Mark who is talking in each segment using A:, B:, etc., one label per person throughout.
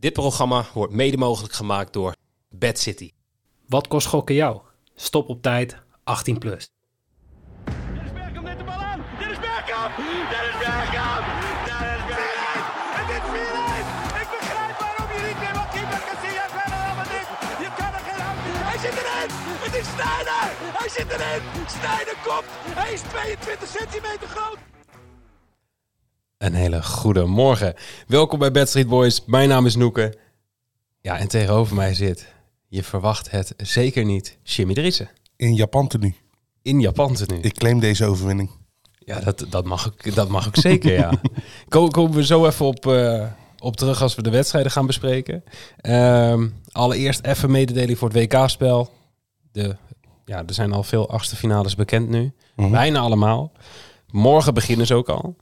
A: Dit programma wordt mede mogelijk gemaakt door Bad City.
B: Wat kost gokken jou? Stop op tijd, 18 plus.
C: Dennis Bergkamp neemt de bal aan. Dennis Bergkamp. Dennis Bergkamp. Dennis Bergkamp. Het is 4-1. Ik begrijp waarom je niet meer wat keeper Casillas verder dan dit. Je kan er geen hand Hij zit erin. Het is Sneijder. Hij zit erin. Sneijder komt. Hij is 22 centimeter groot.
A: Een hele goede morgen. Welkom bij Bad Street Boys. Mijn naam is Noeke. Ja, en tegenover mij zit, je verwacht het zeker niet, Jimmy Driessen.
D: in Japan tenue.
A: In Japan nu.
D: Ik claim deze overwinning.
A: Ja, dat, dat, mag ik, dat mag ik zeker, ja. Ko- Komen we zo even op, eh, op terug als we de wedstrijden gaan bespreken. Ehm, allereerst even mededeling voor het WK-spel. De, ja, er zijn al veel achtste finales bekend nu.
D: Mhm.
A: Bijna allemaal. Morgen beginnen ze ook al.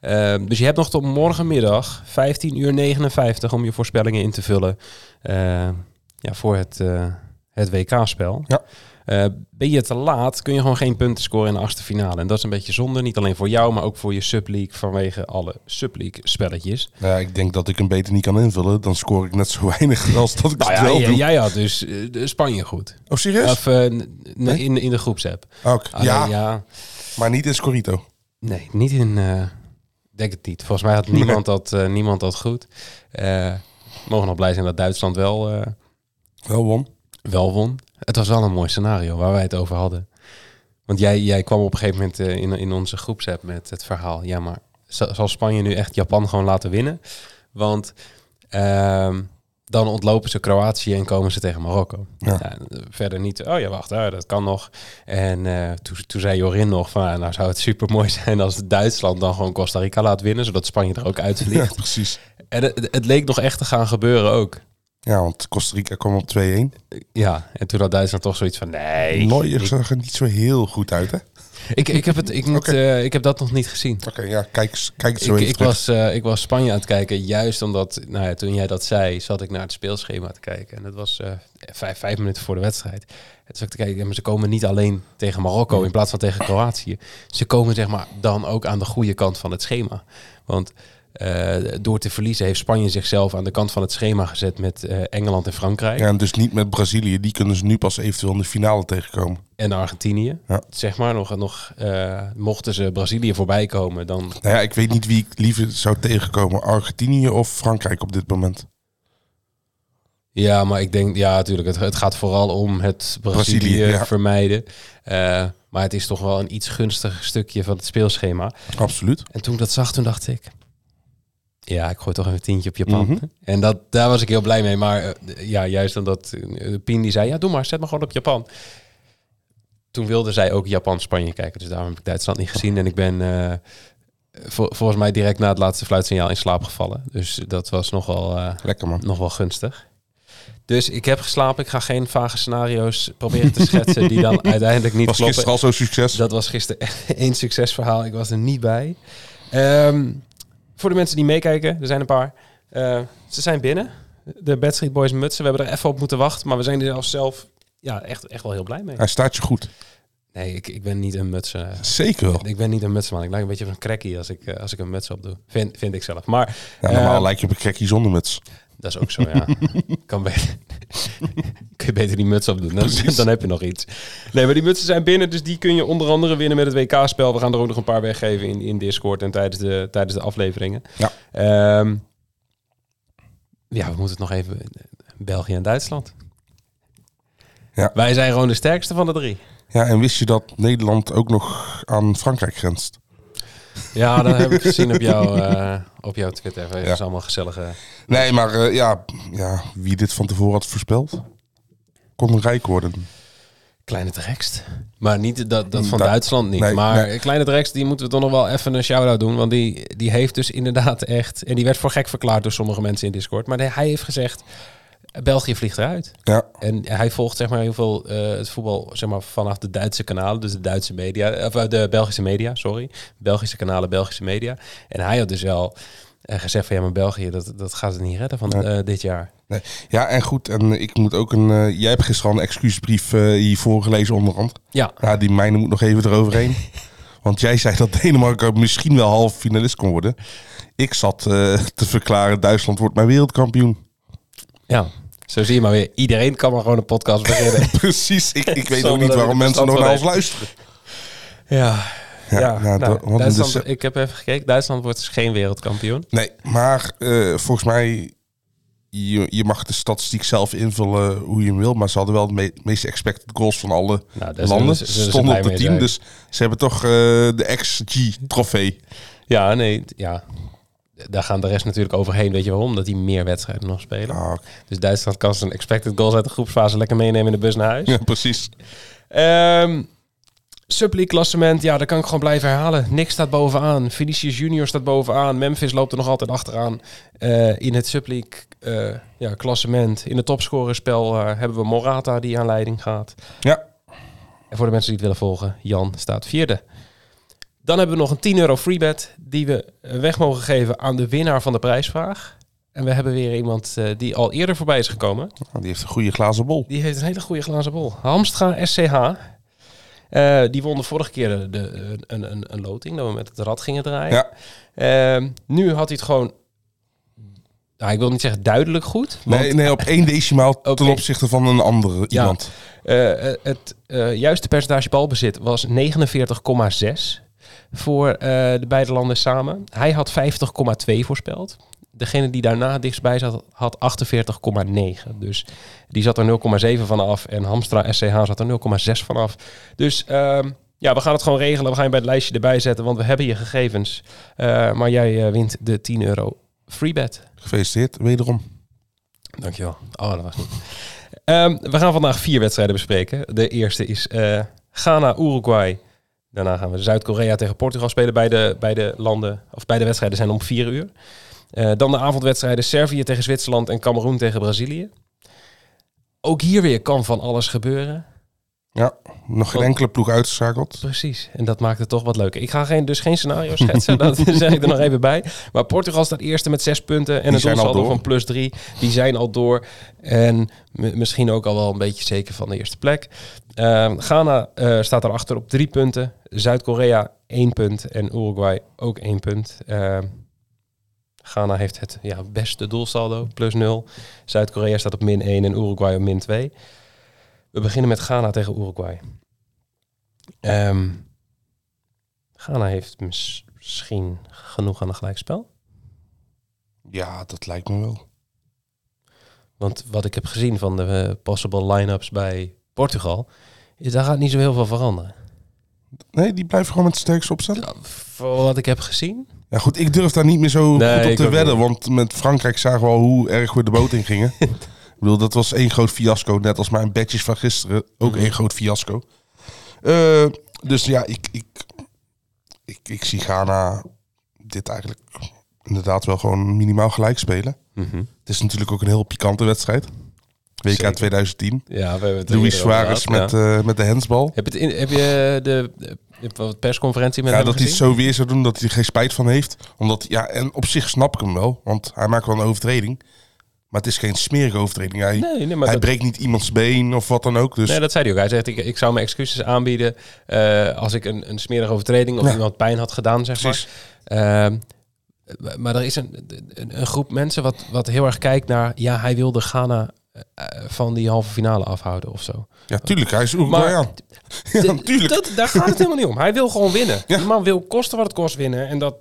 A: Ehm, dus je hebt nog tot morgenmiddag 15 uur 59 om je voorspellingen in te vullen eh, ja, voor het, eh, het WK-spel.
D: Ja.
A: Eh, ben je te laat, kun je gewoon geen punten scoren in de achtste finale. En dat is een beetje zonde, niet alleen voor jou, maar ook voor je subleague vanwege alle subleague spelletjes.
D: Nou ja, ik denk dat ik hem beter niet kan invullen. Dan scoor ik net zo weinig als dat ik
A: Nou
D: het
A: ja,
D: wel
A: jij,
D: doe.
A: jij had dus eh, Spanje goed.
D: Oh, serieus?
A: Of in, in de groepsapp.
D: Oké.
A: Alleen,
D: ja,
A: ja,
D: maar niet in Scorito.
A: nee, niet in. Denk het niet. Volgens mij had niemand dat, eh, niemand dat goed. Eh mogen nog blij zijn dat Duitsland wel, eh,
D: Wel won.
A: wel won. Het was wel een mooi scenario waar wij het over hadden. Want jij, jij kwam op een gegeven moment in, in onze groepsapp met het verhaal. Ja, maar za- zal Spanje nu echt Japan gewoon laten winnen? Want ehm, dan ontlopen ze Kroatië en komen ze tegen Marokko.
D: Ja.
A: Ja, verder niet. Oh ja, wacht, ah, dat kan nog. En eh, toen, toen zei Jorin nog van, nou zou het super mooi zijn als Duitsland dan gewoon Costa Rica laat winnen, zodat Spanje er ook
D: Ja,
A: uitvliegt.
D: precies.
A: En het, het leek nog echt te gaan gebeuren ook.
D: Ja, want Costa Rica kwam op 2-1.
A: Ja, en toen had Duitsland toch zoiets van, nee. Ik-
D: zag er niet zo heel goed uit, hè?
A: Ik, ik, heb het, ik, moet, eh, ik heb dat nog niet gezien.
D: Oké, ja, kijk, kijk zo
A: Ik,
D: even
A: ik,
D: terug.
A: was, eh, ik was Spanje aan het kijken, juist omdat, nou ja, toen jij dat zei, zat ik naar het speelschema te kijken. En dat was eh, vijf, vijf minuten voor de wedstrijd. En toen zat ik te kijken, maar ze komen niet alleen tegen Marokko in plaats van tegen Kroatië. Ze komen zeg maar dan ook aan de goede kant van het schema. Want eh, door te verliezen heeft Spanje zichzelf aan de kant van het schema gezet met eh, Engeland en Frankrijk.
D: Ja, en dus niet met Brazilië. Die kunnen ze nu pas eventueel in de finale tegenkomen.
A: En Argentinië.
D: Ja.
A: Zeg maar, nog, nog eh, mochten ze Brazilië voorbij komen, dan
D: Nou ja, ik weet niet wie ik liever zou tegenkomen. Argentinië of Frankrijk op dit moment.
A: Ja, maar ik denk, ja, natuurlijk, het, het gaat vooral om het Brazilië,
D: Brazilië, ja.
A: vermijden. Maar het is toch wel een iets gunstiger stukje van het speelschema.
D: Absoluut.
A: En toen ik dat zag, toen dacht ik, ja, ik gooi toch even een tientje op Japan.
D: Mhm.
A: En dat, daar was ik heel blij mee. Maar eh, ja, juist omdat uh, Pien die zei, ja, doe maar, zet maar gewoon op Japan. Toen wilde zij ook Japan-Spanje kijken. Dus daarom heb ik Duitsland niet gezien. En ik ben eh, vol- volgens mij direct na het laatste fluitsignaal in slaap gevallen. Dus dat was nogal... eh,
D: Lekker man.
A: nog wel gunstig. Dus ik heb geslapen. Ik ga geen vage scenario's proberen te schetsen die dan uiteindelijk niet
D: Was
A: kloppen.
D: gisteren al zo'n succes?
A: Dat was gisteren echt één succesverhaal. Ik was er niet bij. Ehm, voor de mensen die meekijken, er zijn een paar. Eh, ze zijn binnen. De Bad Street Boys mutsen. We hebben er even op moeten wachten. Maar we zijn er zelf ja, echt, echt wel heel blij mee.
D: Hij staat je goed.
A: Nee, ik, ik ben niet een mutsen.
D: Zeker wel.
A: Ik ben niet een mutsman. Ik lijk een beetje van een crackie als ik, eh, als ik een muts op doe. Vind, vind ik zelf. Maar
D: Ja, normaal
A: eh,
D: lijk je op een gekkie zonder muts.
A: Dat is ook zo, ja. kan beter. kun je beter die muts opdoen. Dan,
D: Precies.
A: dan heb je nog iets. Nee, maar die mutsen zijn binnen. Dus die kun je onder andere winnen met het WK-spel. We gaan er ook nog een paar weggeven in, in Discord en tijdens de, tijdens de afleveringen.
D: Ja.
A: Ehm, ja, we moeten het nog even... België en Duitsland.
D: Ja.
A: Wij zijn gewoon de sterkste van de drie.
D: Ja, en wist je dat Nederland ook nog aan Frankrijk grenst?
A: Ja, dat heb ik gezien op, jouw eh, op jouw Twitter. Dat is allemaal gezellige...
D: Nee, maar eh, ja, ja, wie dit van tevoren had voorspeld, kon rijk worden.
A: Kleine Drekst. Maar niet dat, dat van
D: Dat-
A: Duitsland niet.
D: nee,
A: maar
D: nee.
A: Kleine Drekst, die moeten we toch nog wel even een shout-out doen. Want die, die heeft dus inderdaad echt... En die werd voor gek verklaard door sommige mensen in Discord. Maar hij heeft gezegd, België vliegt eruit.
D: Ja,
A: En hij volgt zeg maar heel veel eh, het voetbal zeg maar, vanaf de Duitse kanalen. Dus de Duitse media. Of eh, de Belgische media, sorry. Belgische kanalen, Belgische media. En hij had dus wel eh, gezegd van... Ja, maar België, dat, dat gaat het niet redden van
D: Nee.
A: dit jaar.
D: nee. ja, en goed, en ik moet ook een. jij hebt gisteren al een excuusbrief eh, hier voorgelezen, onderhand.
A: Ja,
D: Ja, die mijne moet nog even eroverheen. Want jij zei dat Denemarken misschien wel half finalist kon worden. Ik zat te verklaren, Duitsland wordt mijn wereldkampioen.
A: Ja, zo zie je maar weer. Iedereen kan maar gewoon een podcast beginnen.
D: Precies. Ik, ik weet ook niet waarom mensen nog naar ons luisteren.
A: ja,
D: Ja,
A: ja.
D: nou,
A: nou, Duitsland,
D: dus-
A: ik heb even gekeken. Duitsland wordt dus geen wereldkampioen.
D: Nee, maar eh, volgens mij... Je, je mag de statistiek zelf invullen hoe je wil. Maar ze hadden wel de me- meeste expected goals van alle
A: Nou,
D: landen.
A: ze-
D: stonden op
A: mee
D: team.
A: zijn.
D: Dus ze hebben toch eh, de XG-trofee.
A: Ja, nee, ja. Daar gaan de rest natuurlijk overheen. Weet je waarom? Dat die meer wedstrijden nog spelen.
D: Ah.
A: Dus Duitsland kan zijn expected goals uit de groepsfase lekker meenemen in de bus naar huis.
D: Ja, precies.
A: Ehm Subleague klassement, ja, dat kan ik gewoon blijven herhalen. Nick staat bovenaan. Vinicius Junior staat bovenaan. Memphis loopt er nog altijd achteraan. Eh, in het Subleague eh, ja, klassement. In het topscorerspel eh, hebben we Morata die aan leiding gaat.
D: Ja,
A: En voor de mensen die het willen volgen, Jan staat vierde. Dan hebben we nog een 10 euro freebet die we weg mogen geven aan de winnaar van de prijsvraag. En we hebben weer iemand eh, die al eerder voorbij is gekomen.
D: die heeft een goede glazen bol.
A: Die heeft een hele goede glazen bol. Hamstra SCH. Eh, die won de vorige keer de, de- een, een, een loting, dat we met het rad gingen draaien.
D: Ja.
A: Ehm, nu had hij het gewoon, nou, ik wil niet zeggen duidelijk goed. Want
D: Nee, nee, op één decimaal ten opzichte van een andere iemand.
A: eh, het juiste percentage balbezit was 49,6 voor eh, de beide landen samen. Hij had 50,2 voorspeld. Degene die daarna dichtstbij zat, had 48,9. Dus die zat er 0,7 van af. En Hamstra SCH zat er 0,6 van af. Dus ehm, ja, we gaan het gewoon regelen. We gaan je bij het lijstje erbij zetten, want we hebben je gegevens. Eh, maar jij eh, wint de 10 euro freebet.
D: Gefeliciteerd, wederom.
A: Dankjewel. Oh, dat was niet. Ehm, we gaan vandaag vier wedstrijden bespreken. De eerste is eh, Ghana, Uruguay. Daarna gaan we Zuid-Korea tegen Portugal spelen. Beide, beide landen, of beide wedstrijden zijn om vier uur. Eh, dan de avondwedstrijden Servië tegen Zwitserland en Cameroen tegen Brazilië. Ook hier weer kan van alles gebeuren.
D: Ja, nog geen enkele ploeg uitgeschakeld.
A: Precies. En dat maakt het toch wat leuker. Ik ga geen, dus geen scenario schetsen. dat zeg ik er nog even bij. Maar Portugal staat eerste met zes punten. En een
D: zijn al
A: doelsaldo van plus drie. Die zijn al door. En misschien ook al wel een beetje zeker van de eerste plek. Ehm, Ghana eh, staat erachter op drie punten. Zuid-Korea één punt. En Uruguay ook één punt. Ehm, Ghana heeft het ja, beste doelsaldo, plus nul. Zuid-Korea staat op min 1 en Uruguay op min 2. We beginnen met Ghana tegen Uruguay. Ehm Ghana heeft mis- misschien genoeg aan een gelijkspel.
D: Ja, dat lijkt me wel.
A: Want wat ik heb gezien van de eh, possible line-ups bij Portugal, is daar gaat niet zo heel veel veranderen.
D: Nee, die blijven gewoon met de sterkste opstellen.
A: Ja, voor wat ik heb gezien.
D: Ja goed, ik durf daar niet meer zo
A: Nee,
D: goed op te wedden. Want met Frankrijk zagen we al hoe erg we de boot in gingen. ik bedoel, dat was één groot fiasco. Net als mijn badges van gisteren. Ook
A: Mhm.
D: één groot fiasco. Eh, dus ja, ik, ik, ik, ik zie Ghana dit eigenlijk inderdaad wel gewoon minimaal gelijk spelen. Het is natuurlijk ook een heel pikante wedstrijd. WK
A: Zeker.
D: 2010.
A: Ja, we hebben het
D: Luis Suarez met,
A: ja.
D: eh, met de handsbal.
A: Heb, je het in, heb je de, de, de persconferentie met
D: Ja,
A: hem
D: dat hij het zo weer zou doen dat hij er geen spijt van heeft. Omdat, ja, en op zich snap ik hem wel. Want hij maakt wel een overtreding. Maar het is geen smerige overtreding. Hij,
A: Nee, nee, maar
D: hij
A: dat,
D: breekt niet iemands been of wat dan ook. Dus
A: nee, dat zei hij ook. Hij zegt, ik, ik zou mijn excuses aanbieden eh, als ik een, een smerige overtreding of
D: Ja.
A: iemand pijn had gedaan, zeg maar. Ehm, maar er is een, een, een groep mensen wat, wat heel erg kijkt naar... Ja, hij wilde Ghana eh, van die halve finale afhouden of zo.
D: Ja, tuurlijk. Hij is Uruguayan. Ja, tuurlijk.
A: Dat, daar gaat het helemaal niet om. Hij wil gewoon winnen.
D: Ja.
A: Die man wil kosten wat het kost winnen. En dat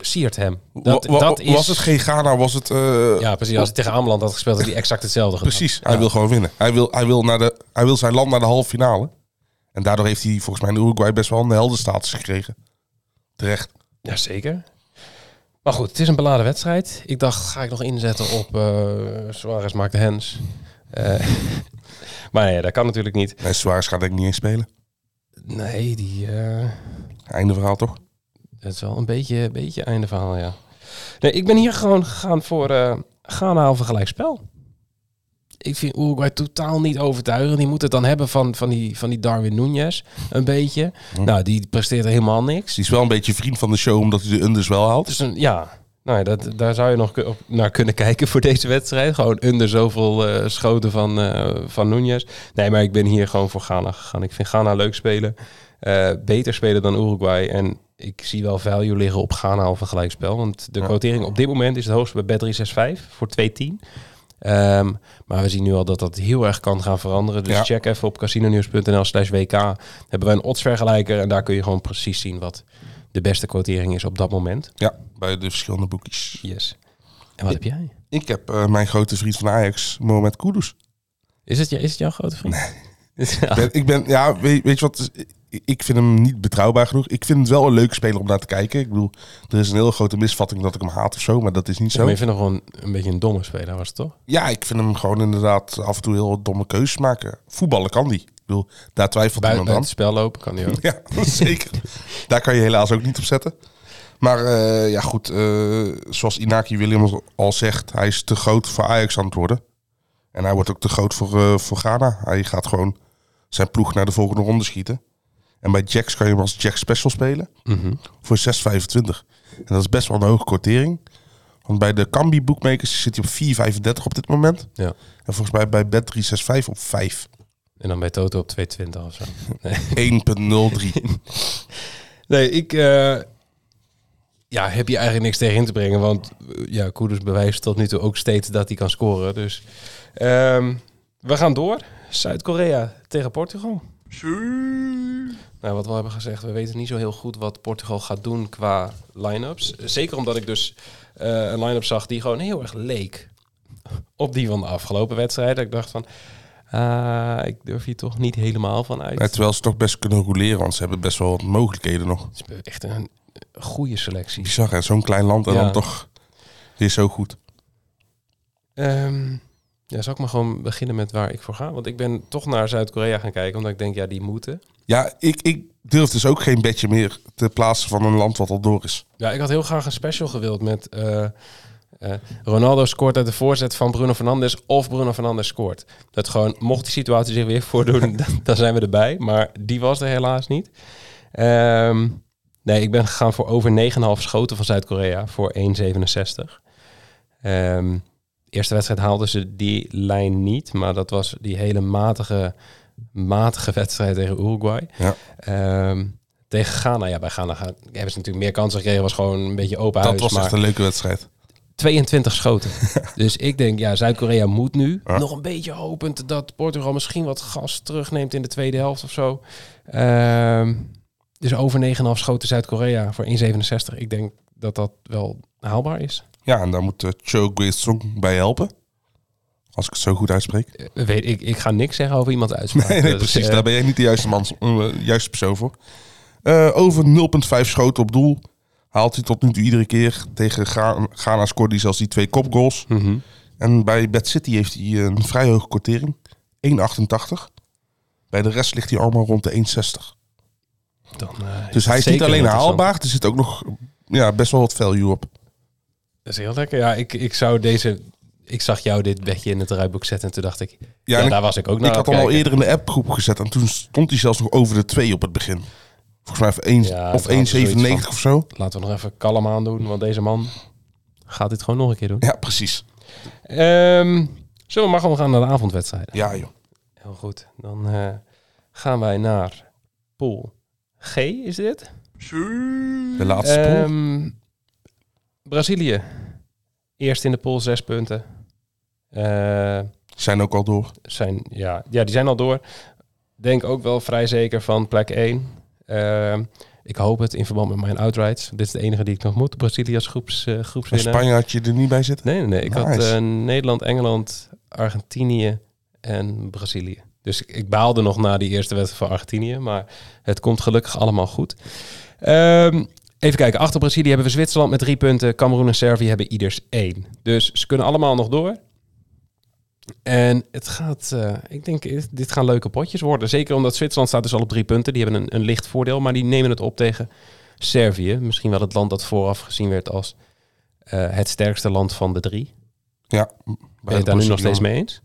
A: siert hem. Dat,
D: Wa- wa-
A: dat is,
D: Was het geen Ghana, was het... eh,
A: Ja, precies. Als hij tegen Ameland had gespeeld, had hij exact hetzelfde gedaan.
D: precies. Hij
A: Ja.
D: wil gewoon winnen. Hij wil, hij, wil naar de, hij wil zijn land naar de halve finale. En daardoor heeft hij volgens mij in Uruguay best wel een heldenstatus gekregen. Terecht.
A: Ja, zeker. Maar goed, het is een beladen wedstrijd. Ik dacht, ga ik nog inzetten op eh Suarez maakt de hens. Eh, maar ja, dat kan natuurlijk niet.
D: Nee, Suarez gaat denk ik niet eens spelen.
A: Nee, die...
D: Einde verhaal toch?
A: Het is wel een beetje, beetje einde verhaal, ja. Nee, ik ben hier gewoon gegaan voor eh Ghana of een gelijkspel. Ik vind Uruguay totaal niet overtuigend. Die moet het dan hebben van, van, die, van die Darwin Núñez, een beetje.
D: Hm.
A: Nou, die presteert helemaal niks.
D: Die is wel een beetje vriend van de show, omdat hij de unders wel haalt.
A: Dus een, ja, nou ja, dat, daar zou je nog naar kunnen kijken voor deze wedstrijd. Gewoon onder zoveel eh, schoten van, eh van Núñez. Nee, maar ik ben hier gewoon voor Ghana gegaan. Ik vind Ghana leuk spelen. Beter spelen dan Uruguay. En ik zie wel value liggen op Ghana of een gelijkspel. Want de quotering op dit moment is het hoogste bij Bet365 voor 2-10. Ehm, maar we zien nu al dat dat heel erg kan gaan veranderen. Dus
D: Ja.
A: check even op casinonieuws.nl slash WK. Hebben wij een oddsvergelijker en daar kun je gewoon precies zien wat de beste quotering is op dat moment.
D: Ja, bij de verschillende boekjes.
A: Yes. En wat heb jij?
D: Ik heb eh, mijn grote vriend van Ajax, Mohamed Kudus.
A: Is het, is het jouw grote vriend? Nee.
D: Ik ben, ik ben, ja, weet, weet je wat? Ik- vind hem niet betrouwbaar genoeg. Ik vind het wel een leuke speler om naar te kijken. Ik bedoel, er is een hele grote misvatting dat ik hem haat of zo, maar dat is niet
A: Ja,
D: zo.
A: maar je vindt hem gewoon een beetje een domme speler, was het toch?
D: Ja, ik vind hem gewoon inderdaad af en toe heel domme keuzes maken. Voetballen kan die. Ik bedoel, daar twijfelt
A: Buiten
D: niemand
A: het
D: aan.
A: spel lopen kan hij ook.
D: Ja, zeker. Daar kan je helaas ook niet op zetten. Maar eh, ja, goed. eh, zoals Inaki Williams al zegt, hij is te groot voor Ajax aan het worden. En hij wordt ook te groot voor, eh, voor Ghana. Hij gaat gewoon zijn ploeg naar de volgende ronde schieten. En bij Jacks kan je hem als Jack Special spelen
A: Mhm.
D: voor 6,25. En dat is best wel een hoge quotering. Want bij de Cambi bookmakers zit hij op 4,35 op dit moment.
A: Ja.
D: En volgens mij bij Bet365 op 5.
A: En dan bij Toto op 220 of zo. Nee,
D: 1,03.
A: nee ik eh, ja, heb je eigenlijk niks tegen in te brengen. Want eh, ja, Kudus bewijst tot nu toe ook steeds dat hij kan scoren. Dus ehm, we gaan door. Zuid-Korea tegen Portugal. Nou, wat we hebben gezegd, we weten niet zo heel goed wat Portugal gaat doen qua line-ups. Zeker omdat ik dus eh, een line-up zag die gewoon heel erg leek op die van de afgelopen wedstrijden. Ik dacht van, ah, ik durf hier toch niet helemaal van uit.
D: Terwijl ze toch best kunnen roleren, want ze hebben best wel wat mogelijkheden nog.
A: Het is echt een goede selectie.
D: Bizar hè, zo'n klein land en
A: Ja.
D: dan toch weer zo goed.
A: Ehm, ja, zal ik maar gewoon beginnen met waar ik voor ga? Want ik ben toch naar Zuid-Korea gaan kijken, omdat ik denk, ja, die moeten.
D: Ja, ik, ik durf dus ook geen bedje meer te plaatsen van een land wat al door is.
A: Ja, ik had heel graag een special gewild met eh, eh, Ronaldo scoort uit de voorzet van Bruno Fernandes of Bruno Fernandes scoort. Dat gewoon, mocht die situatie zich weer voordoen, dan, dan zijn we erbij. Maar die was er helaas niet. Ehm, nee, ik ben gegaan voor over 9,5 schoten van Zuid-Korea voor 1,67. Ehm eerste wedstrijd haalden ze die lijn niet, maar dat was die hele matige, matige wedstrijd tegen Uruguay.
D: Ja.
A: Ehm, tegen Ghana, ja, bij Ghana hebben ze natuurlijk meer kansen gekregen. Was gewoon een beetje open
D: Dat
A: huis.
D: was
A: maar
D: echt een leuke wedstrijd.
A: 22 schoten. dus ik denk, ja, Zuid-Korea moet nu.
D: Ja.
A: Nog een beetje hopend dat Portugal misschien wat gas terugneemt in de tweede helft of zo. Ehm, dus over 9,5 schoten Zuid-Korea voor 1,67. Ik denk dat dat wel haalbaar is.
D: Ja, en daar moet uh, Cho Song bij helpen. Als ik het zo goed uitspreek.
A: Eh, weet, ik, ik ga niks zeggen over iemands uitspraak.
D: Nee, nee
A: Dus,
D: precies.
A: eh,
D: Daar ben jij niet de juiste, man, eh, juiste persoon voor. Eh, over 0,5 schoten op doel. Haalt hij tot nu toe iedere keer. Tegen Ga- Ghana scoorde hij zelfs die twee kopgoals.
A: mhm.
D: En bij Bad City heeft hij een vrij hoge quotering. 1,88. Bij de rest ligt hij allemaal rond de 1,60.
A: Dan, eh,
D: Dus hij is niet alleen haalbaar. Er zit ook nog ja, best wel wat value op.
A: Dat is heel lekker. Ja, ik, ik zou deze... Ik zag jou dit bedje in het rijboek zetten en toen dacht ik... Ja,
D: Ja, en ik-
A: daar was ik ook naar
D: ik had
A: aan
D: hem al eerder in de appgroep gezet. En toen stond hij zelfs nog over de 2 op het begin. Volgens mij even 1,
A: Ja,
D: of
A: daar hadden ze zoiets
D: 1,97 of zo.
A: Laten we nog even kalm aandoen, want deze man gaat dit gewoon nog een keer doen.
D: Ja, precies.
A: Ehm, zullen we maar gewoon gaan naar de avondwedstrijden?
D: Ja, joh.
A: Heel goed. Dan eh, gaan wij naar pool G, is dit?
D: De laatste pool.
A: Ehm, Brazilië. Eerst in de pool, zes punten. Eh,
D: Zijn ook al door.
A: zijn, ja, ja, die zijn al door. Denk ook wel vrij zeker van plek 1. Ehm, ik hoop het in verband met mijn outrights. Dit is de enige die ik nog moet. Brazilië als groeps, eh,
D: En
A: groepswinnaar.
D: Spanje had je er niet bij zitten?
A: Nee, nee, nee. Ik had
D: Nice.
A: eh, Nederland, Engeland, Argentinië en Brazilië. Dus ik, ik baalde nog na die eerste wedstrijd van Argentinië. Maar het komt gelukkig allemaal goed. Ehm, even kijken. Achter Brazilië hebben we Zwitserland met drie punten. Cameroen en Servië hebben ieders één. Dus ze kunnen allemaal nog door. En het gaat, eh, ik denk, dit gaan leuke potjes worden. Zeker omdat Zwitserland staat dus al op drie punten. Die hebben een, een licht voordeel, maar die nemen het op tegen Servië. Misschien wel het land dat vooraf gezien werd als eh, het sterkste land van de drie.
D: Ja.
A: Ben je het daar nu nog steeds mee eens?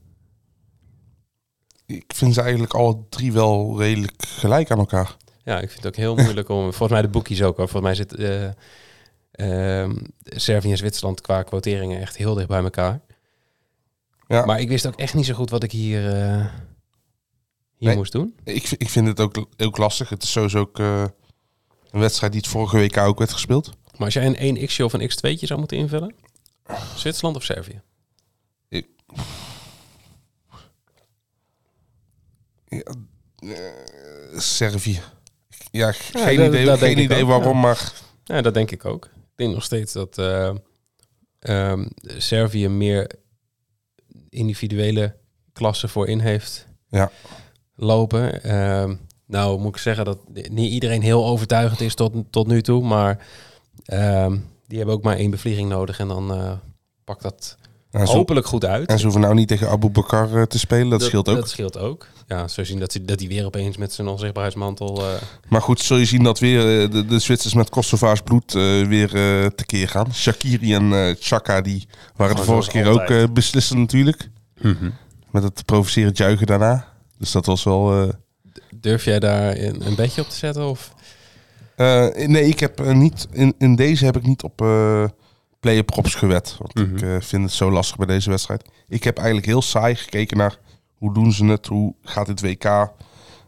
D: Ik vind ze eigenlijk alle drie wel redelijk gelijk aan elkaar.
A: Ja, ik vind het ook heel moeilijk om. Volgens mij de boekies ook hoor. Volgens mij zit eh, ehm, Servië en Zwitserland qua quoteringen echt heel dicht bij elkaar.
D: Ja.
A: Maar ik wist ook echt niet zo goed wat ik hier, eh, hier moest doen.
D: Ik, ik vind het ook heel lastig. Het is sowieso ook eh, een wedstrijd die het vorige week ook werd gespeeld.
A: Maar als jij een 1x'je of een x2'tje zou moeten invullen, Zwitserland of Servië? Ik...
D: Servië. Ja, geen
A: dat-
D: idee,
A: dat
D: geen idee
A: ook,
D: waarom, maar
A: Ja, dat denk ik ook. Ik denk nog steeds dat ehm, Servië meer individuele klassen voorin heeft
D: Ja.
A: lopen. Ehm, nou, moet ik zeggen dat niet iedereen heel overtuigend is tot, tot nu toe, maar ehm, die hebben ook maar één bevlieging nodig en dan eh, pakt dat
D: en
A: hopelijk goed uit.
D: en ze hoeven nou niet tegen Abu Bakar eh, te spelen, dat, scheelt ook.
A: Dat scheelt ook. Ja, zo zien dat hij dat hij weer opeens met zijn onzichtbaarheidsmantel. eh,
D: Maar goed, zul je zien dat weer eh, de, de Zwitsers met Kosovaars bloed weer eh tekeer gaan. Shakiri en Chaka, die waren de vorige keer ook
A: altijd.
D: beslissend natuurlijk. Met het provocerend juichen daarna. Dus dat was wel...
A: Durf jij daar een, een bedje op te zetten? Of?
D: Nee, ik heb niet in, in deze heb ik niet op props gewet. Want
A: Mhm.
D: ik eh, vind het zo lastig bij deze wedstrijd. Ik heb eigenlijk heel saai gekeken naar hoe doen ze het, hoe gaat dit WK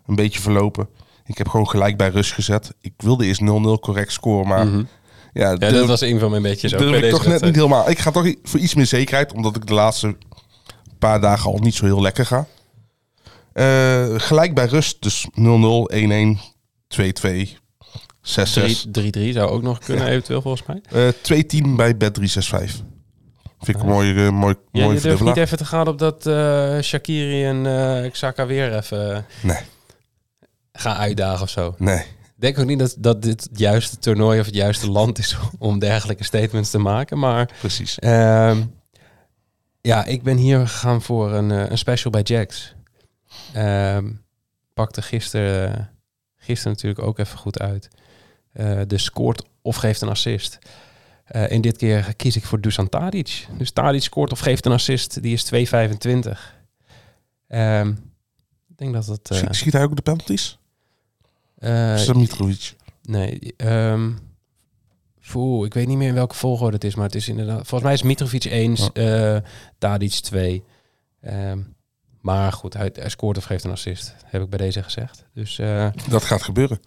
D: een beetje verlopen. Ik heb gewoon gelijk bij rust gezet. Ik wilde eerst 0-0 correct scoren, maar
A: Mhm.
D: ja,
A: Ja,
D: durf-
A: dat was een van mijn bedjes ook
D: durf ik toch net niet helemaal. Ik ga toch voor iets meer zekerheid, omdat ik de laatste paar dagen al niet zo heel lekker ga. Eh, gelijk bij rust, dus 0-0, 1-1, 2-2, 6-6.
A: 3 3-3 zou ook nog kunnen, eventueel volgens mij.
D: Eh 2-10 bij Bet365. Vind ik een mooie, eh, mooi,
A: Ja,
D: mooie
A: je durft niet even te gaan op dat eh, Shakiri en eh Xhaka weer even eh,
D: Nee,
A: gaan uitdagen of zo.
D: nee.
A: Ik denk ook niet dat, dat dit het juiste toernooi of het juiste land is om dergelijke statements te maken. Maar
D: Precies.
A: ehm, ja, ik ben hier gegaan voor een, eh, een special bij Jax. Ehm pakte gisteren, gisteren natuurlijk ook even goed uit. Eh de scoort of geeft een assist. Eh en dit keer kies ik voor Dusan Tadic. Dus Tadic scoort of geeft een assist. Die is 2,25. Ehm ik denk dat het... eh,
D: Schiet- hij ook de penalties? Samitrovic.
A: Nee, Oeh, ik weet niet meer in welke volgorde het is, maar het is inderdaad... Volgens mij is Mitrovic 1, eh Tadic 2. Ehm, maar goed, hij, hij scoort of geeft een assist, heb ik bij deze gezegd. Dus eh,
D: Dat gaat gebeuren.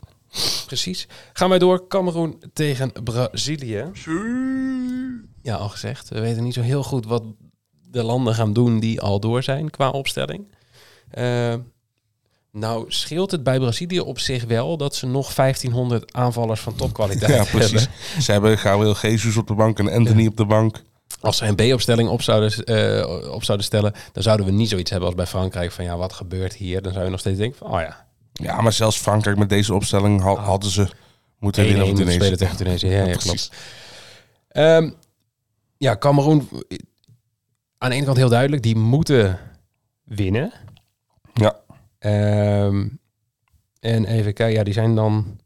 A: precies. Gaan wij door. Cameroen tegen Brazilië. Ja, al gezegd. We weten niet zo heel goed wat de landen gaan doen die al door zijn qua opstelling. Eh, nou, scheelt het bij Brazilië op zich wel dat ze nog 1500 aanvallers van topkwaliteit
D: Ja, precies. Ze hebben Gabriel Jesus op de bank en Anthony op de bank.
A: Als ze een B-opstelling op zouden, eh, op zouden stellen, dan zouden we niet zoiets hebben als bij Frankrijk van ja, wat gebeurt hier? Dan zou je nog steeds denken van, oh ja,
D: Ja, maar zelfs Frankrijk met deze opstelling ha- hadden ze moeten
A: 1-1
D: winnen
A: moeten
D: Tunesië.
A: spelen tegen Tunesië. Ja, ja, klopt. Ehm, ja, Cameroen, aan de ene kant heel duidelijk, die moeten winnen.
D: Ja,
A: Ehm, en even kijken, ja, die zijn dan...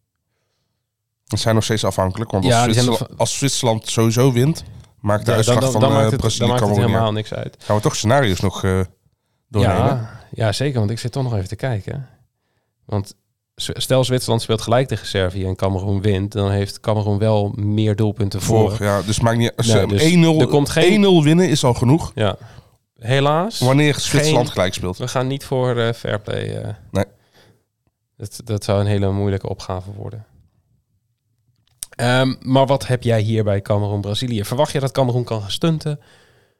D: ze zijn nog steeds afhankelijk. Want Zwitserland,
A: nog-
D: als Zwitserland sowieso wint, maakt de
A: Ja,
D: uitslag
A: dan, dan,
D: van
A: dan
D: eh,
A: maakt het,
D: Brazilië
A: dan maakt het
D: Cameroen niet
A: helemaal niks uit.
D: Gaan we toch scenario's nog eh doornemen?
A: Ja, ja, zeker, want ik zit toch nog even te kijken. Want stel Zwitserland speelt gelijk tegen Servië en Cameroen wint, dan heeft Cameroen wel meer doelpunten voor.
D: Voor, ja, dus maakt niet
A: Nee,
D: ze
A: dus
D: 1-0
A: er komt geen-
D: 1-0 winnen is al genoeg.
A: Ja, helaas.
D: Wanneer Zwitserland
A: Geen-
D: gelijk speelt.
A: We gaan niet voor eh fair play. eh.
D: Nee.
A: Dat, dat zou een hele moeilijke opgave worden. Ehm, maar wat heb jij hier bij Cameroen-Brazilië? Verwacht je dat Cameroen kan gaan stunten?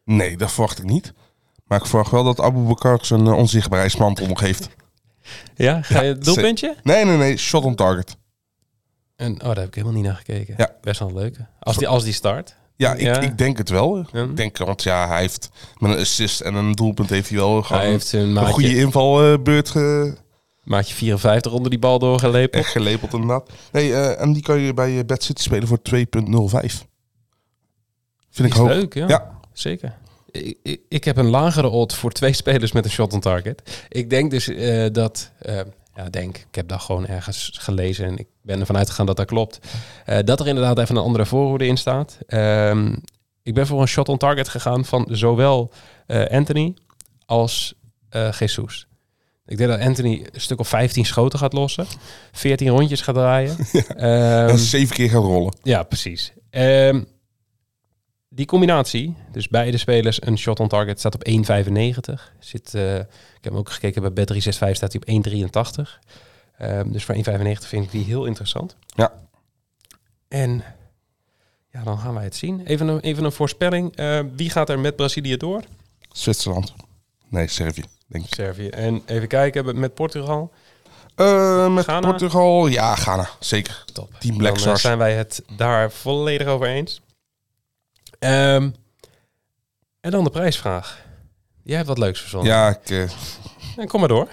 D: Nee, dat verwacht ik niet. Maar ik verwacht wel dat Abu Bakar zijn uh, onzichtbaarheidsmantel nog heeft.
A: Ja, ga je het doelpuntje?
D: Nee, nee, nee. Shot on target.
A: En, oh, daar heb ik helemaal niet naar gekeken.
D: Ja.
A: Best wel een leuke. Als die, als die start.
D: Ja, ik,
A: Ja.
D: ik denk het wel.
A: Ja.
D: Ik denk, want ja, hij heeft met een assist en een doelpunt heeft hij wel gewoon
A: Hij heeft
D: een goede invalbeurt ge,
A: maatje 54 onder die bal doorgelepeld.
D: echt gelepeld inderdaad. Nee, en die kan je bij eh, Bad City spelen voor 2,05. Vind ik hoog.
A: leuk, ja.
D: Ja.
A: Zeker. Ik, ik, ik heb een lagere odd voor twee spelers met een shot on target. Ik denk dus eh, dat... eh, ja, denk. Ik heb dat gewoon ergens gelezen en ik ben ervan uitgegaan dat dat klopt. Dat er inderdaad even een andere voorhoede in staat. Ehm, ik ben voor een shot on target gegaan van zowel Anthony als Jesus. Ik denk dat Anthony een stuk of 15 schoten gaat lossen. 14 rondjes gaat draaien. Ehm,
D: En zeven keer gaat rollen.
A: ja, precies. Ehm, die combinatie, dus beide spelers een shot on target, staat op 1,95. Zit, eh, ik heb hem ook gekeken bij Bet365, staat hij op 1,83. Ehm, dus voor 1,95 vind ik die heel interessant.
D: Ja.
A: En ja, dan gaan wij het zien. Even een, even een voorspelling. Eh, wie gaat er met Brazilië door?
D: Zwitserland. Nee, Servië, denk ik.
A: Servië. En even kijken met Portugal.
D: Eh, met
A: Ghana?
D: Portugal, ja, Ghana, zeker.
A: Top.
D: Team Black
A: Dan eh,
D: Stars.
A: zijn wij het daar volledig over eens. Ehm, en dan de prijsvraag. Jij hebt wat leuks verzonnen.
D: Ja, ik,
A: En kom maar door.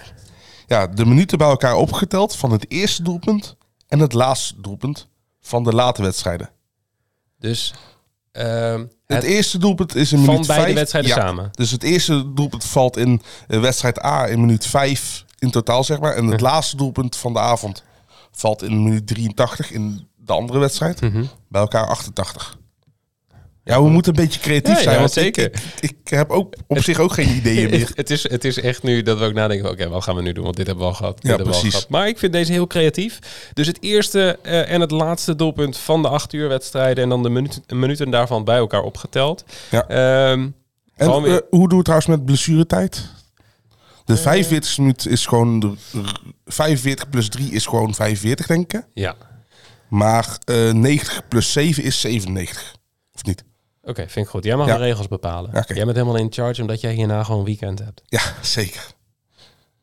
D: ja, de minuten bij elkaar opgeteld van het eerste doelpunt en het laatste doelpunt van de late wedstrijden.
A: Dus ehm,
D: Het,
A: het,
D: eerste doelpunt is in
A: van
D: minuut
A: beide
D: vijf.
A: wedstrijden
D: Ja,
A: samen.
D: Dus het eerste doelpunt valt in eh, wedstrijd A in minuut 5 in totaal, zeg maar. En het laatste doelpunt van de avond valt in minuut 83 in de andere wedstrijd.
A: Mhm.
D: Bij elkaar 88. Ja, we moeten een beetje creatief
A: Ja,
D: zijn.
A: ja,
D: want
A: zeker.
D: Ik, ik, ik heb ook op zich ook geen ideeën meer.
A: Het, het, is, het is echt nu dat we ook nadenken, oké, wat gaan we nu doen? Want dit hebben we al gehad.
D: Ja, precies.
A: gehad. Maar ik vind deze heel creatief. Dus het eerste eh, en het laatste doelpunt van de acht uur wedstrijden... en dan de minuten, minuten daarvan bij elkaar opgeteld.
D: Ja.
A: Ehm,
D: En
A: weer-
D: eh, hoe doen we trouwens met blessuretijd? De 45 minuut is gewoon... De, 45 plus 3 is gewoon 45, denk ik.
A: ja,
D: Maar eh 90 plus 7 is 97. Of niet?
A: Oké, vind ik goed. Jij mag
D: Ja.
A: de regels bepalen. Jij bent helemaal in charge omdat jij hierna gewoon weekend hebt.
D: Ja, zeker.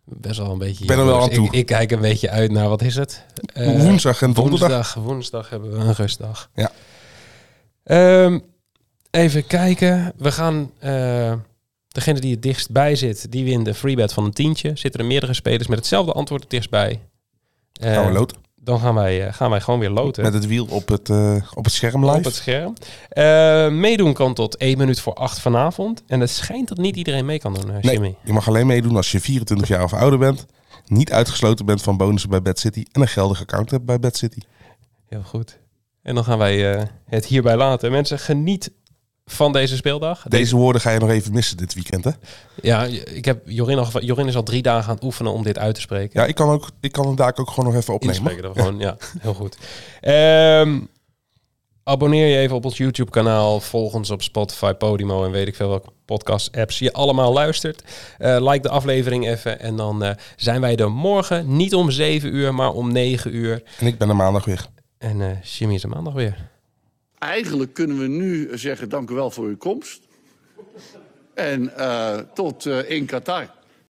A: Best wel een beetje...
D: ben er wel aan toe.
A: Ik, ik kijk een beetje uit naar, wat is het? Eh,
D: Woensdag en donderdag.
A: Woensdag, woensdag hebben we een rustdag.
D: Ja.
A: Ehm, even kijken. We gaan... eh, degene die het dichtst bij zit, die wint de freebet van een tientje. Zitten er meerdere spelers met hetzelfde antwoord het
D: Gaan we loten.
A: Dan gaan wij, eh, gaan wij gewoon weer loten.
D: Met het wiel op het, eh, op het scherm live.
A: op het scherm. Eh, meedoen kan tot 1 minuut voor 8 vanavond. En het schijnt dat niet iedereen mee kan doen, Jimmy.
D: Nee, je mag alleen meedoen als je 24 jaar of ouder bent. Niet uitgesloten bent van bonussen bij Bad City. En een geldig account hebt bij Bad City.
A: Heel goed. En dan gaan wij het hierbij laten. Mensen, geniet van deze speeldag.
D: Deze woorden ga je nog even missen dit weekend, hè?
A: Ja, ik heb Jorin, al, Jorin is al drie dagen aan het oefenen om dit uit te spreken.
D: Ja, ik kan, ook, ik kan het daar ook gewoon nog even opnemen.
A: Inspreken dat we gewoon, ja, heel goed. Ehm, abonneer je even op ons YouTube kanaal. Volg ons op Spotify, Podimo en weet ik veel welke podcast apps je allemaal luistert. Eh, like de aflevering even en dan eh, zijn wij er morgen. Niet om 7 uur, maar om 9 uur.
D: En ik ben er maandag weer.
A: En eh Jimmy is er maandag weer.
E: Eigenlijk kunnen we nu zeggen dank u wel voor uw komst. En eh, tot eh, in Qatar.